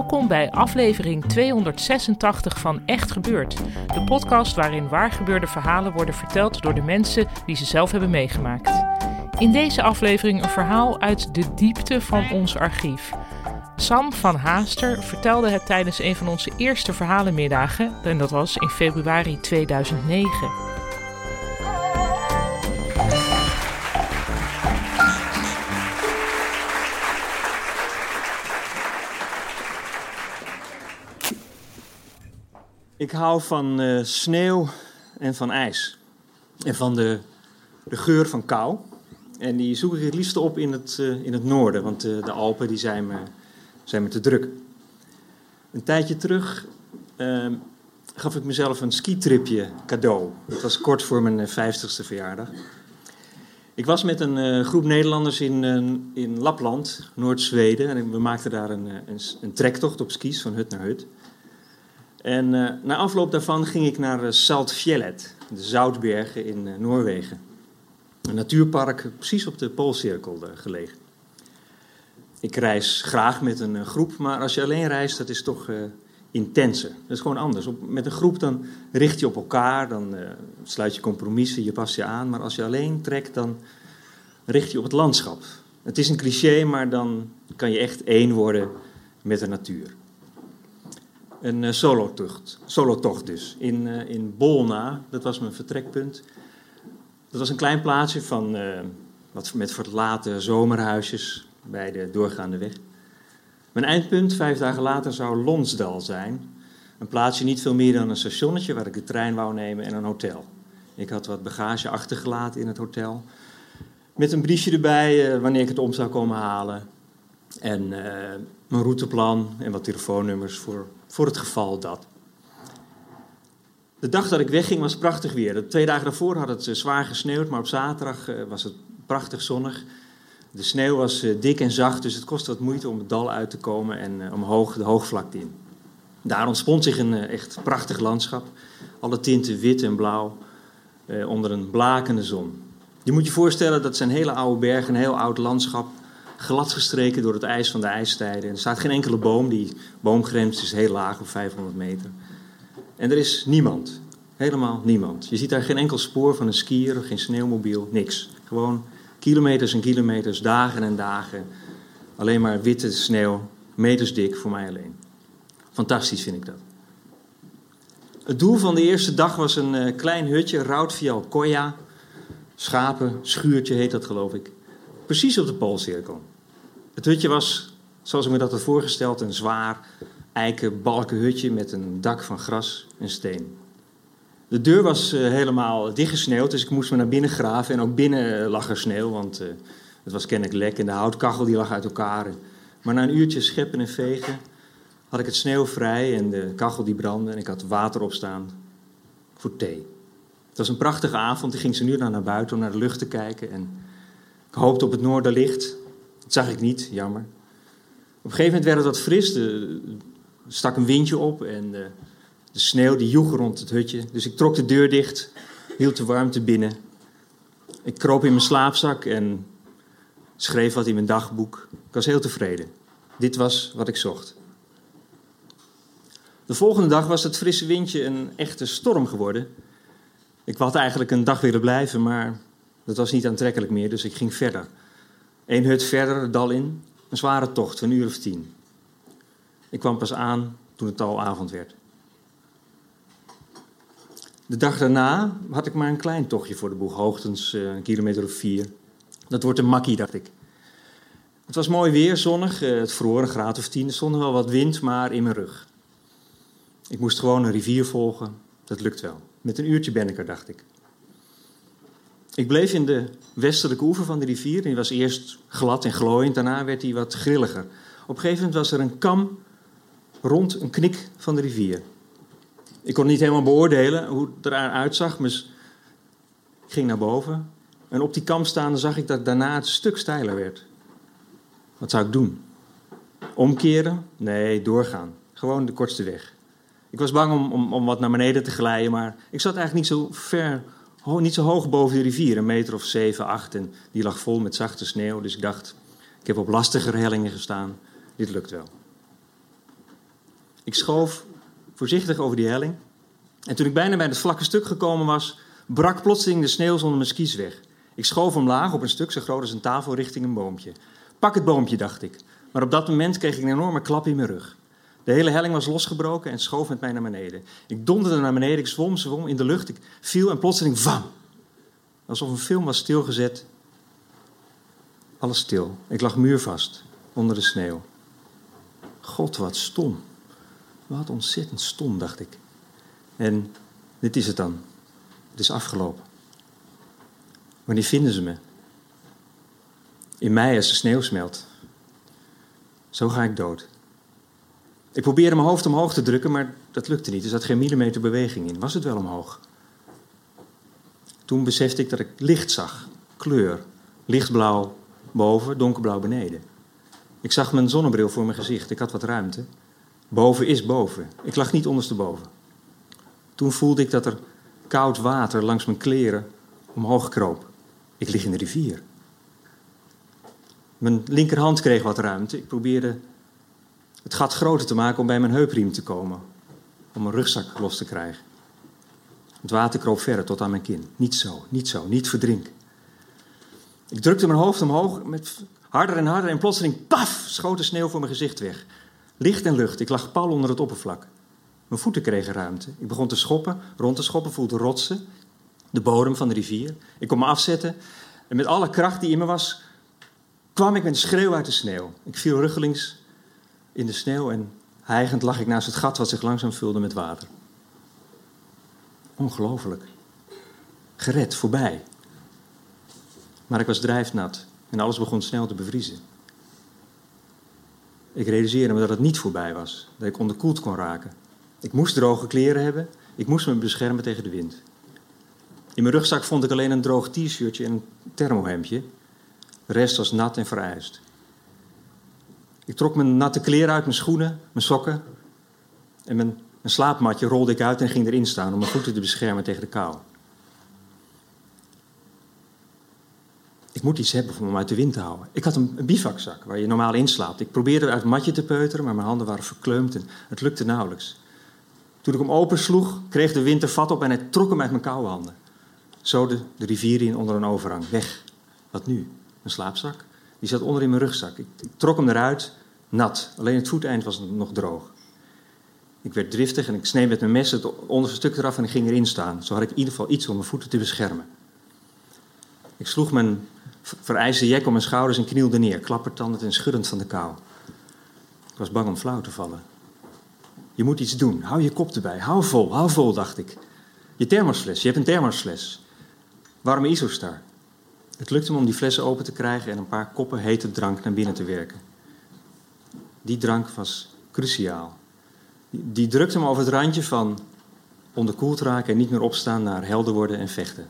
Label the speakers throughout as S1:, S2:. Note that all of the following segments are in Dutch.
S1: Welkom bij aflevering 286 van Echt Gebeurd. De podcast waarin waargebeurde verhalen worden verteld door de mensen die ze zelf hebben meegemaakt. In deze aflevering een verhaal uit de diepte van ons archief. Sam van Haaster vertelde het tijdens een van onze eerste verhalenmiddagen, en dat was in februari 2009.
S2: Ik hou van eh, sneeuw en van ijs. En van de, de geur van kou. En die zoek ik het liefst op in het, eh, in het noorden, want eh, de Alpen die zijn, me, zijn me te druk. Een tijdje terug ehm, gaf ik mezelf een skitripje cadeau. Dat was kort voor mijn 50ste verjaardag. Ik was met een groep Nederlanders in, in Lapland, Noord-Zweden. En we maakten daar een, een, een trektocht op skis van hut naar hut. En uh, na afloop daarvan ging ik naar uh, Saltfjellet, de Zoutbergen in uh, Noorwegen. Een natuurpark precies op de Poolcirkel gelegen. Ik reis graag met een groep, maar als je alleen reist, dat is toch intenser. Dat is gewoon anders. Op, met een groep dan richt je op elkaar, dan sluit je compromissen, je past je aan. Maar als je alleen trekt, dan richt je op het landschap. Het is een cliché, maar dan kan je echt één worden met de natuur. Een uh, solotocht, solotocht dus. In, uh, in Bolna, dat was mijn vertrekpunt. Dat was een klein plaatsje van, uh, wat met verlaten zomerhuisjes bij de doorgaande weg. Mijn eindpunt, vijf dagen later, zou Lonsdal zijn. Een plaatsje niet veel meer dan een stationnetje waar ik de trein wou nemen en een hotel. Ik had wat bagage achtergelaten in het hotel. Met een briefje erbij wanneer ik het om zou komen halen. En mijn routeplan en wat telefoonnummers voor voor het geval dat. De dag dat ik wegging was prachtig weer. twee dagen daarvoor had het eh, zwaar gesneeuwd, maar op zaterdag eh, was het prachtig zonnig. De sneeuw was eh, dik en zacht, dus het kostte wat moeite om het dal uit te komen en omhoog de hoogvlakte in. Daar ontspond zich een echt prachtig landschap. Alle tinten wit en blauw onder een blakende zon. Je moet je voorstellen dat zijn hele oude bergen, een heel oud landschap gladgestreken door het ijs van de ijstijden. Er staat geen enkele boom, die boomgrens is heel laag, op 500 meter. En er is niemand, helemaal niemand. Je ziet daar geen enkel spoor van een skier, geen sneeuwmobiel, niks. Gewoon kilometers en kilometers, dagen en dagen. Alleen maar witte sneeuw, meters dik voor mij alleen. Fantastisch vind ik dat. Het doel van de eerste dag was een uh, klein hutje, Routvial Koya. Schapen, schuurtje heet dat geloof ik. Precies op de Poolcirkel. Het hutje was, zoals ik me dat had voorgesteld, een zwaar eiken balken hutje met een dak van gras en steen. De deur was uh, helemaal dichtgesneeuwd, dus ik moest me naar binnen graven. En ook binnen lag er sneeuw, want uh, het was kennelijk lek en de houtkachel die lag uit elkaar. Maar na een uurtje scheppen en vegen had ik het sneeuw vrij en de kachel die brandde en ik had water opstaan voor thee. Het was een prachtige avond, ik ging ze nu naar buiten om naar de lucht te kijken en ik hoopte op het noorderlicht, dat zag ik niet, jammer. Op een gegeven moment werd het wat fris. Er stak een windje op en de, de sneeuw die joeg rond het hutje. Dus ik trok de deur dicht, hield de warmte binnen. Ik kroop in mijn slaapzak en schreef wat in mijn dagboek. Ik was heel tevreden. Dit was wat ik zocht. De volgende dag was het frisse windje een echte storm geworden. Ik had eigenlijk een dag willen blijven, maar dat was niet aantrekkelijk meer, dus ik ging verder. Eén hut verder, het dal in. Een zware tocht een uur of tien. Ik kwam pas aan toen het al avond werd. De dag daarna had ik maar een klein tochtje voor de boeg, hoogtens uh, een kilometer of vier. Dat wordt een makkie, dacht ik. Het was mooi weer, zonnig, uh, het vroor een graad of tien. Er stond wel wat wind, maar in mijn rug. Ik moest gewoon een rivier volgen. Dat lukt wel. Met een uurtje ben ik er, dacht ik. Ik bleef in de westelijke oever van de rivier. Die was eerst glad en glooiend, daarna werd hij wat grilliger. Op een gegeven moment was er een kam rond een knik van de rivier. Ik kon niet helemaal beoordelen hoe het eruit zag, maar ik ging naar boven. En op die kam staande zag ik dat daarna het stuk steiler werd. Wat zou ik doen? Omkeren? Nee, doorgaan. Gewoon de kortste weg. Ik was bang om, om, om wat naar beneden te glijden, maar ik zat eigenlijk niet zo ver, niet zo hoog boven de rivier, een meter of zeven, acht. En die lag vol met zachte sneeuw, dus ik dacht, ik heb op lastige hellingen gestaan, dit lukt wel. Ik schoof voorzichtig over die helling. En toen ik bijna bij het vlakke stuk gekomen was, brak plotseling de sneeuw zonder mijn skis weg. Ik schoof omlaag op een stuk zo groot als een tafel richting een boompje. Pak het boompje, dacht ik. Maar op dat moment kreeg ik een enorme klap in mijn rug. De hele helling was losgebroken en schoof met mij naar beneden. Ik donderde naar beneden, ik zwom, zwom in de lucht, ik viel en plotseling vam. Alsof een film was stilgezet. Alles stil. Ik lag muurvast onder de sneeuw. God, wat stom. Wat ontzettend stom, dacht ik. En dit is het dan. Het is afgelopen. Wanneer vinden ze me? In mei als de sneeuw smelt. Zo ga ik dood. Ik probeerde mijn hoofd omhoog te drukken, maar dat lukte niet. Er zat geen millimeter beweging in. Was het wel omhoog? Toen besefte ik dat ik licht zag. Kleur. Lichtblauw boven, donkerblauw beneden. Ik zag mijn zonnebril voor mijn gezicht. Ik had wat ruimte. Boven is boven. Ik lag niet ondersteboven. Toen voelde ik dat er koud water langs mijn kleren omhoog kroop. Ik lig in de rivier. Mijn linkerhand kreeg wat ruimte. Ik probeerde het gat groter te maken om bij mijn heupriem te komen. Om mijn rugzak los te krijgen. Het water kroop verder tot aan mijn kin. Niet zo, niet zo, niet verdrinken. Ik drukte mijn hoofd omhoog met harder en harder en plotseling, paf, schoot de sneeuw voor mijn gezicht weg. Licht en lucht, ik lag pal onder het oppervlak. Mijn voeten kregen ruimte. Ik begon te schoppen, rond te schoppen, voelde rotsen, de bodem van de rivier. Ik kon me afzetten en met alle kracht die in me was, kwam ik met een schreeuw uit de sneeuw. Ik viel ruggelings in de sneeuw en hijgend lag ik naast het gat wat zich langzaam vulde met water. Ongelooflijk. Gered, voorbij. Maar ik was drijfnat en alles begon snel te bevriezen. Ik realiseerde me dat het niet voorbij was, dat ik onderkoeld kon raken. Ik moest droge kleren hebben, ik moest me beschermen tegen de wind. In mijn rugzak vond ik alleen een droog t-shirtje en een thermohemdje. De rest was nat en vereist. Ik trok mijn natte kleren uit, mijn schoenen, mijn sokken. En mijn, mijn slaapmatje rolde ik uit en ging erin staan om mijn voeten te beschermen tegen de kou. Ik moet iets hebben om hem uit de wind te houden. Ik had een, bivakzak waar je normaal inslaapt. Ik probeerde uit het matje te peuteren, maar mijn handen waren verkleumd en het lukte nauwelijks. Toen ik hem opensloeg, kreeg de wind er vat op en hij trok hem uit mijn koude handen. Zo de, de rivier in onder een overhang. Weg. Wat nu? Mijn slaapzak? Die zat onder in mijn rugzak. Ik trok hem eruit, nat. Alleen het voeteind was nog droog. Ik werd driftig en ik sneed met mijn mes het onderste stuk eraf en ik ging erin staan. Zo had ik in ieder geval iets om mijn voeten te beschermen. Ik sloeg mijn vereiste jek om mijn schouders en knielde neer, klappertandend en schuddend van de kou. Ik was bang om flauw te vallen. Je moet iets doen. Hou je kop erbij. Hou vol, hou vol, dacht ik. Je thermosfles, je hebt een thermosfles. Warme isostar. Het lukte me om die flessen open te krijgen en een paar koppen hete drank naar binnen te werken. Die drank was cruciaal. Die drukte me over het randje van onderkoeld raken en niet meer opstaan naar helder worden en vechten.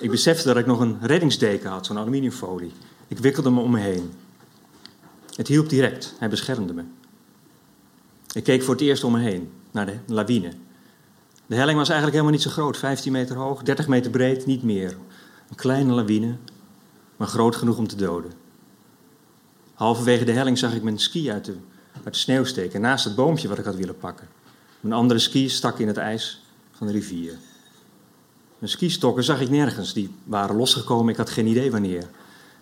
S2: Ik besefte dat ik nog een reddingsdeken had, zo'n aluminiumfolie. Ik wikkelde me om me heen. Het hielp direct, hij beschermde me. Ik keek voor het eerst om me heen, naar de lawine. De helling was eigenlijk helemaal niet zo groot, 15 meter hoog, 30 meter breed, niet meer. Een kleine lawine, maar groot genoeg om te doden. Halverwege de helling zag ik mijn ski uit de, sneeuw steken, naast het boompje wat ik had willen pakken. Mijn andere ski stak in het ijs van de rivier. Mijn skistokken zag ik nergens, die waren losgekomen, ik had geen idee wanneer.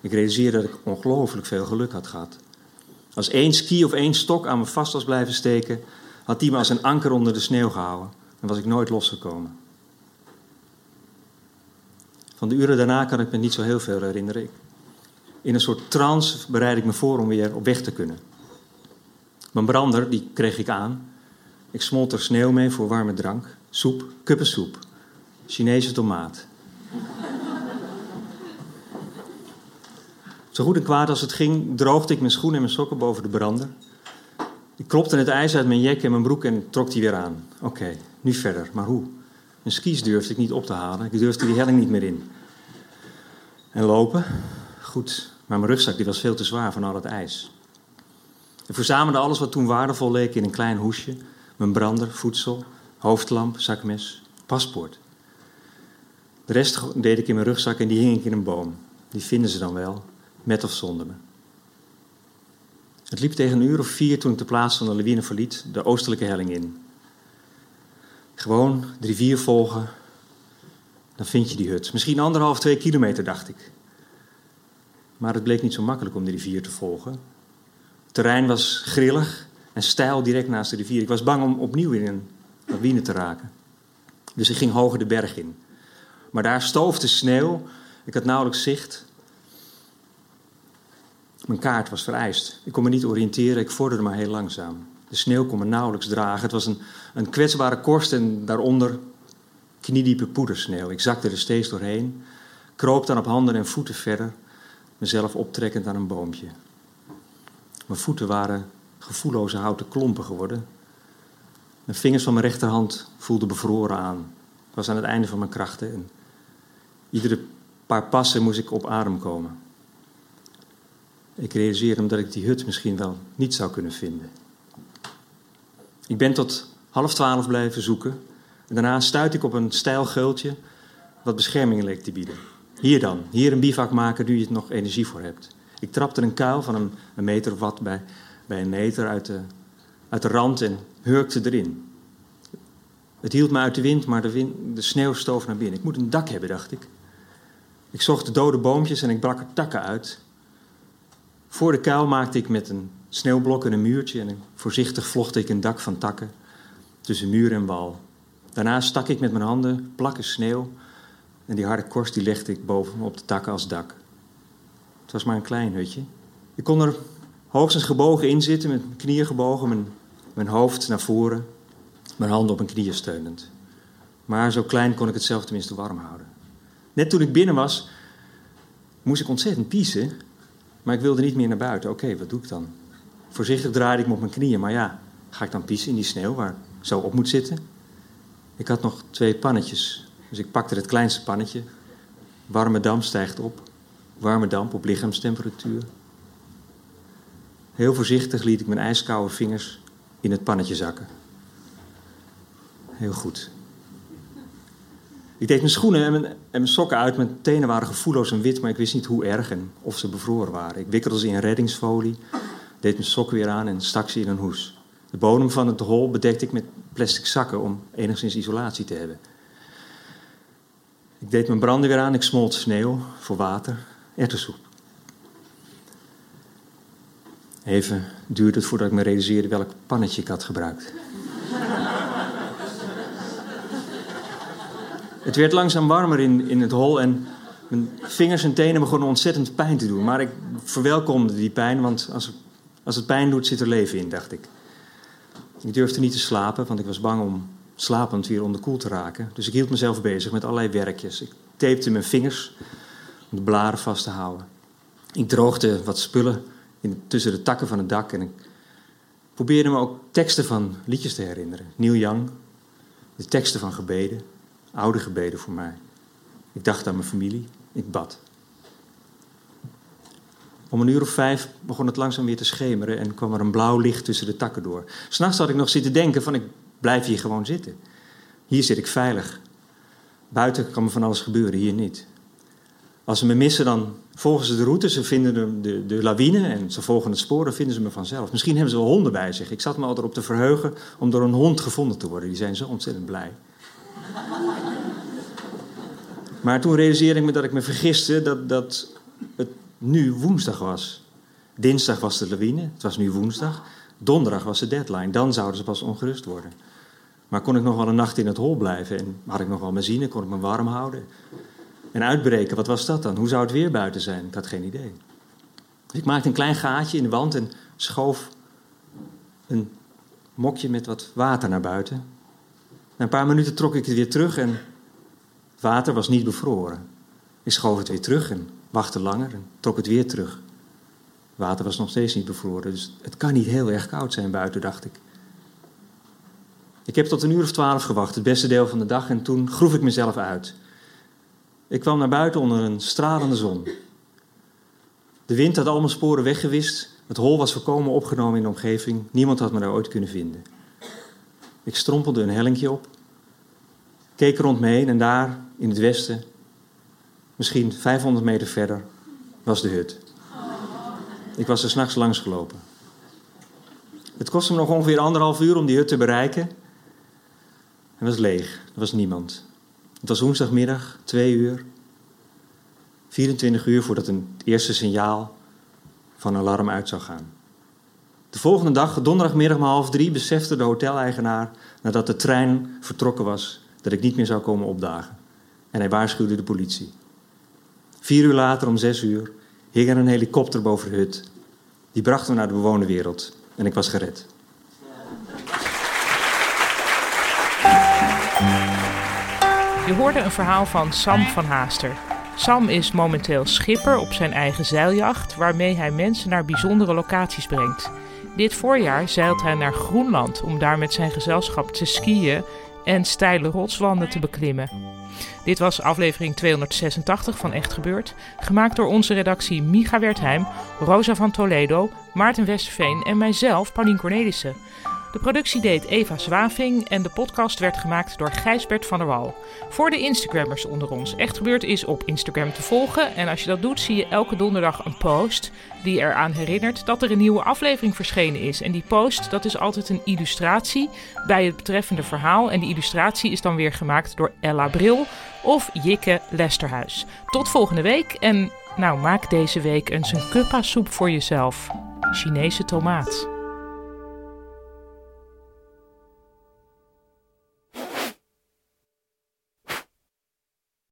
S2: Ik realiseerde dat ik ongelooflijk veel geluk had gehad. Als één ski of één stok aan me vast was blijven steken, had die me als een anker onder de sneeuw gehouden en was ik nooit losgekomen. Van de uren daarna kan ik me niet zo heel veel herinneren. In een soort trance bereid ik me voor om weer op weg te kunnen. Mijn brander, die kreeg ik aan. Ik smolt er sneeuw mee voor warme drank. Soep, kuppensoep. Chinese tomaat. Zo goed en kwaad als het ging, droogde ik mijn schoenen en mijn sokken boven de brander. Ik klopte het ijs uit mijn jek en mijn broek en trok die weer aan. Oké, nu verder, maar hoe? Mijn skis durfde ik niet op te halen. Ik durfde die helling niet meer in. En lopen? Maar mijn rugzak die was veel te zwaar van al het ijs. Ik verzamelde alles wat toen waardevol leek in een klein hoesje. Mijn brander, voedsel, hoofdlamp, zakmes, paspoort. De rest deed ik in mijn rugzak en die hing ik in een boom. Die vinden ze dan wel, met of zonder me. Het liep tegen een uur of vier toen ik de plaats van de lawine verliet, de oostelijke helling in. Gewoon de rivier volgen, dan vind je die hut. Misschien anderhalf, twee kilometer, dacht ik. Maar het bleek niet zo makkelijk om de rivier te volgen. Het terrein was grillig en steil direct naast de rivier. Ik was bang om opnieuw in een lawine te raken. Dus ik ging hoger de berg in. Maar daar stoofde sneeuw. Ik had nauwelijks zicht. Mijn kaart was vereist. Ik kon me niet oriënteren, ik vorderde maar heel langzaam. De sneeuw kon me nauwelijks dragen. Het was een, een kwetsbare korst en daaronder kniediepe poedersneeuw. Ik zakte er steeds doorheen, kroop dan op handen en voeten verder, mezelf optrekkend aan een boompje. Mijn voeten waren gevoelloze houten klompen geworden. Mijn vingers van mijn rechterhand voelden bevroren aan. Ik was aan het einde van mijn krachten en iedere paar passen moest ik op adem komen. Ik realiseerde me dat ik die hut misschien wel niet zou kunnen vinden. Ik ben tot half twaalf blijven zoeken. En daarna stuit ik op een steil geultje wat bescherming leek te bieden. Hier dan, hier een bivak maken nu je het nog energie voor hebt. Ik trapte een kuil van een, een meter of wat bij, bij een meter uit de, uit de rand en hurkte erin. Het hield me uit de wind, maar de, wind, de sneeuw stoof naar binnen. Ik moet een dak hebben, dacht ik. Ik zocht de dode boompjes en ik brak er takken uit. Voor de kuil maakte ik met een sneeuwblok en een muurtje en voorzichtig vlocht ik een dak van takken tussen muur en wal. Daarna stak ik met mijn handen plakken sneeuw en die harde korst die legde ik boven op de takken als dak. Het was maar een klein hutje. Ik kon er hoogstens gebogen in zitten, met mijn knieën gebogen, mijn, mijn hoofd naar voren, mijn handen op mijn knieën steunend. Maar zo klein kon ik het zelf tenminste warm houden. Net toen ik binnen was, moest ik ontzettend piezen, maar ik wilde niet meer naar buiten. Oké, wat doe ik dan? Voorzichtig draaide ik me op mijn knieën, maar ja, ga ik dan piezen in die sneeuw waar ik zo op moet zitten? Ik had nog twee pannetjes, dus ik pakte het kleinste pannetje. Warme damp stijgt op, warme damp op lichaamstemperatuur. Heel voorzichtig liet ik mijn ijskoude vingers in het pannetje zakken. Heel goed. Ik deed mijn schoenen en mijn, en mijn, sokken uit. Mijn tenen waren gevoelloos en wit, maar ik wist niet hoe erg en of ze bevroren waren. Ik wikkelde ze in reddingsfolie, deed mijn sokken weer aan en stak ze in een hoes. De bodem van het hol bedekte ik met plastic zakken om enigszins isolatie te hebben. Ik deed mijn branden weer aan, ik smolt sneeuw voor water, erwtensoep. Even duurde het voordat ik me realiseerde welk pannetje ik had gebruikt. Het werd langzaam warmer in, in het hol en mijn vingers en tenen begonnen ontzettend pijn te doen. Maar ik verwelkomde die pijn, want als, als het pijn doet, zit er leven in, dacht ik. Ik durfde niet te slapen, want ik was bang om slapend weer onderkoeld te raken. Dus ik hield mezelf bezig met allerlei werkjes. Ik tapete mijn vingers om de blaren vast te houden. Ik droogde wat spullen tussen de takken van het dak en ik probeerde me ook teksten van liedjes te herinneren. Neil Young, de teksten van gebeden, oude gebeden voor mij. Ik dacht aan mijn familie, ik bad. Om een uur of vijf begon het langzaam weer te schemeren en kwam er een blauw licht tussen de takken door. S'nachts had ik nog zitten denken van ik blijf hier gewoon zitten. Hier zit ik veilig. Buiten kan me van alles gebeuren, hier niet. Als ze me missen, dan volgen ze de route, ze vinden de, de, de lawine en ze volgen het spoor, dan vinden ze me vanzelf. Misschien hebben ze wel honden bij zich. Ik zat me altijd op te verheugen om door een hond gevonden te worden. Die zijn zo ontzettend blij. Maar toen realiseerde ik me dat ik me vergiste dat, dat het nu woensdag was. Dinsdag was de lawine, het was nu woensdag. Donderdag was de deadline, dan zouden ze pas ongerust worden. Maar kon ik nog wel een nacht in het hol blijven en had ik nog wel benzine, kon ik me warm houden. En uitbreken, wat was dat dan? Hoe zou het weer buiten zijn? Ik had geen idee. Dus ik maakte een klein gaatje in de wand en schoof een mokje met wat water naar buiten. Na een paar minuten trok ik het weer terug en het water was niet bevroren. Ik schoof het weer terug en wachtte langer en trok het weer terug. Het water was nog steeds niet bevroren, dus het kan niet heel erg koud zijn buiten, dacht ik. Ik heb tot een uur of twaalf gewacht, het beste deel van de dag, en toen groef ik mezelf uit. Ik kwam naar buiten onder een stralende zon. De wind had al mijn sporen weggewist. Het hol was volkomen opgenomen in de omgeving. Niemand had me daar ooit kunnen vinden. Ik strompelde een hellinkje op, keek rond me heen en daar, in het westen, misschien 500 meter verder, was de hut. Ik was er s'nachts langs gelopen. Het kostte me nog ongeveer anderhalf uur om die hut te bereiken. Het was leeg, er was niemand. Het was woensdagmiddag, twee uur. 24 uur voordat een eerste signaal van alarm uit zou gaan. De volgende dag, donderdagmiddag om half drie, besefte de hoteleigenaar nadat de trein vertrokken was dat ik niet meer zou komen opdagen. En hij waarschuwde de politie. Vier uur later, om zes uur, hing er een helikopter boven de hut. Die bracht me naar de bewoonde wereld en ik was gered.
S1: Je hoorde een verhaal van Sam van Haaster. Sam is momenteel schipper op zijn eigen zeiljacht, waarmee hij mensen naar bijzondere locaties brengt. Dit voorjaar zeilt hij naar Groenland om daar met zijn gezelschap te skiën en steile rotswanden te beklimmen. Dit was aflevering 286 van Echt Gebeurd, gemaakt door onze redactie Micha Wertheim, Rosa van Toledo, Maarten Westerveen en mijzelf, Paulien Cornelissen. De productie deed Eva Zwaving en de podcast werd gemaakt door Gijsbert van der Wal. Voor de Instagrammers onder ons. Echt Gebeurd is op Instagram te volgen. En als je dat doet, zie je elke donderdag een post die eraan herinnert dat er een nieuwe aflevering verschenen is. En die post, dat is altijd een illustratie bij het betreffende verhaal. En die illustratie is dan weer gemaakt door Ella Bril of Jikke Lesterhuis. Tot volgende week en nou, maak deze week eens een kuppa soep voor jezelf. Chinese tomaat.